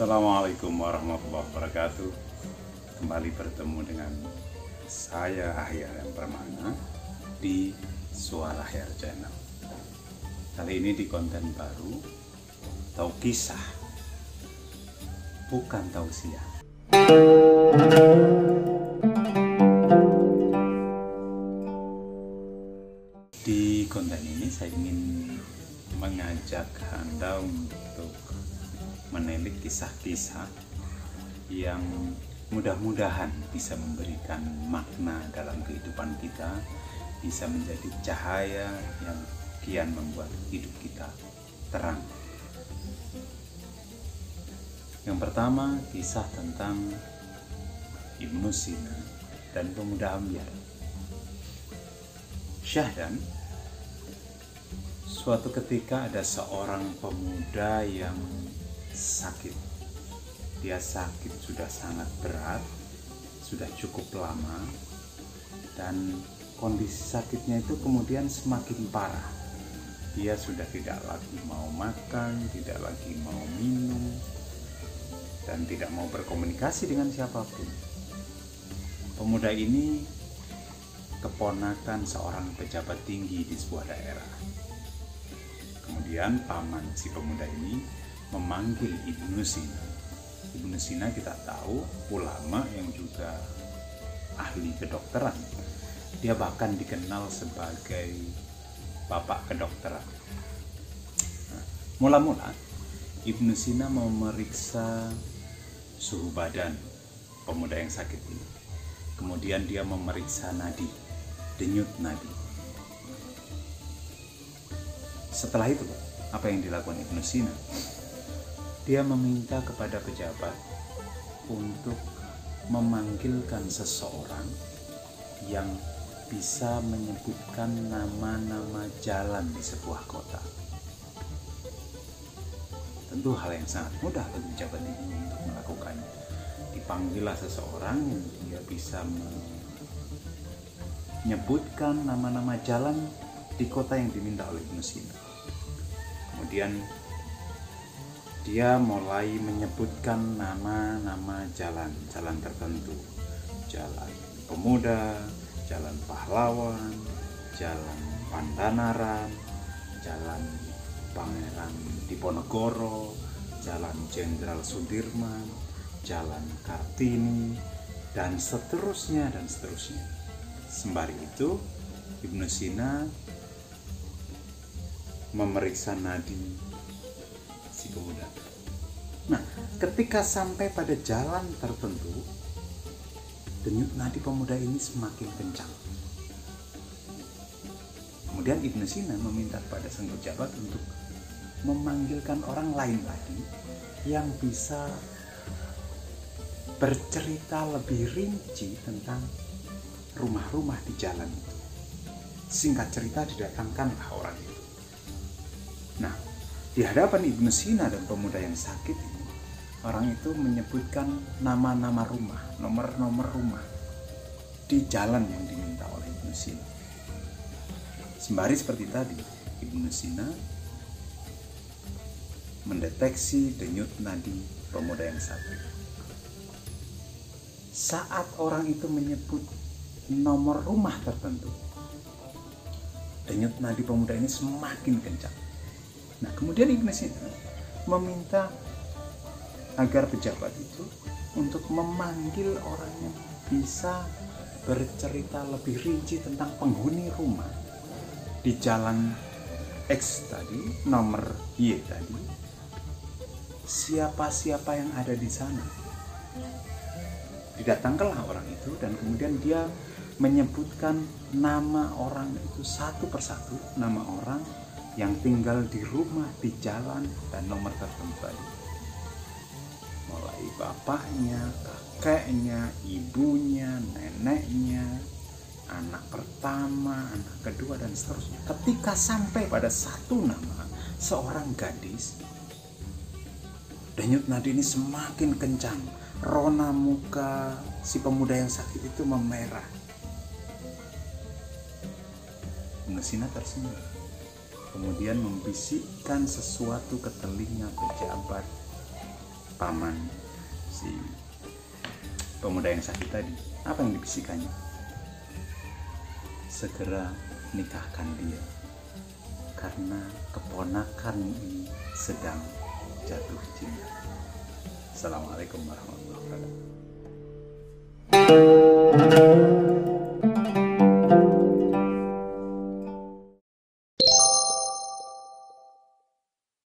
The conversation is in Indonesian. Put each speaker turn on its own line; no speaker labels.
Assalamualaikum warahmatullahi wabarakatuh. Kembali bertemu dengan saya Ahyar yang Permana di Suara Ahyar Channel. Kali ini di konten baru Tahu kisah. Bukan tausiah Di konten ini saya ingin mengajak Anda untuk menilik kisah-kisah yang mudah-mudahan bisa memberikan makna dalam kehidupan kita, bisa menjadi cahaya yang kian membuat hidup kita terang. Yang pertama, kisah tentang Ibnu Sina dan pemuda Ambiar. Syahdan suatu ketika ada seorang pemuda yang sakit. Dia sakit sudah sangat berat, sudah cukup lama, dan kondisi sakitnya itu kemudian semakin parah. Dia sudah tidak lagi mau makan, tidak lagi mau minum, dan tidak mau berkomunikasi dengan siapa pun. Pemuda ini keponakan seorang pejabat tinggi di sebuah daerah. Kemudian paman si pemuda ini memanggil Ibnu Sina. Ibnu Sina kita tahu ulama yang juga ahli kedokteran. Dia bahkan dikenal sebagai bapak kedokteran. Nah, mula-mula Ibnu Sina memeriksa suhu badan pemuda yang sakit ini. Kemudian dia memeriksa nadi, denyut nadi. Setelah itu, apa yang dilakukan Ibnu Sina? Dia meminta kepada pejabat untuk memanggilkan seseorang yang bisa menyebutkan nama-nama jalan di sebuah kota. Tentu hal yang sangat mudah bagi pejabat ini untuk melakukannya. Dipanggillah seseorang yang dia bisa menyebutkan nama-nama jalan di kota yang diminta oleh Ibnu Sina. Kemudian dia mulai menyebutkan nama-nama jalan, jalan tertentu. Jalan Pemuda, Jalan Pahlawan, Jalan Pandanaran, Jalan Pangeran Diponegoro, Jalan Jenderal Sudirman, Jalan Kartini, dan seterusnya dan seterusnya. Sembari itu, Ibnu Sina memeriksa nadi pemuda. Nah, ketika sampai pada jalan tertentu, denyut nadi pemuda ini semakin kencang. Kemudian Ibnu Sina meminta kepada sang pejabat untuk memanggilkan orang lain lagi yang bisa bercerita lebih rinci tentang rumah-rumah di jalan itu. Singkat cerita didatangkanlah orang itu. Nah, di hadapan Ibnu Sina dan pemuda yang sakit ini, orang itu menyebutkan nama-nama rumah, nomor-nomor rumah di jalan yang diminta oleh Ibnu Sina. Sembari seperti tadi, Ibnu Sina mendeteksi denyut nadi pemuda yang sakit. Saat orang itu menyebut nomor rumah tertentu, denyut nadi pemuda ini semakin kencang. Nah, kemudian Ibnu Sina meminta agar pejabat itu untuk memanggil orang yang bisa bercerita lebih rinci tentang penghuni rumah di jalan X tadi, nomor Y tadi, siapa-siapa yang ada di sana. Didatangkanlah orang itu dan kemudian dia menyebutkan nama orang itu satu persatu, nama orang yang tinggal di rumah, di jalan, dan nomor tertentu. Mulai bapaknya, kakeknya, ibunya, neneknya, anak pertama, anak kedua, dan seterusnya. Ketika sampai pada satu nama, seorang gadis, denyut nadi ini semakin kencang. Rona muka si pemuda yang sakit itu memerah. Mesina tersenyum kemudian membisikkan sesuatu ke telinga pejabat paman si pemuda yang sakit tadi. Apa yang dibisikannya? Segera nikahkan dia. Karena keponakan ini sedang jatuh cinta. Assalamualaikum warahmatullahi wabarakatuh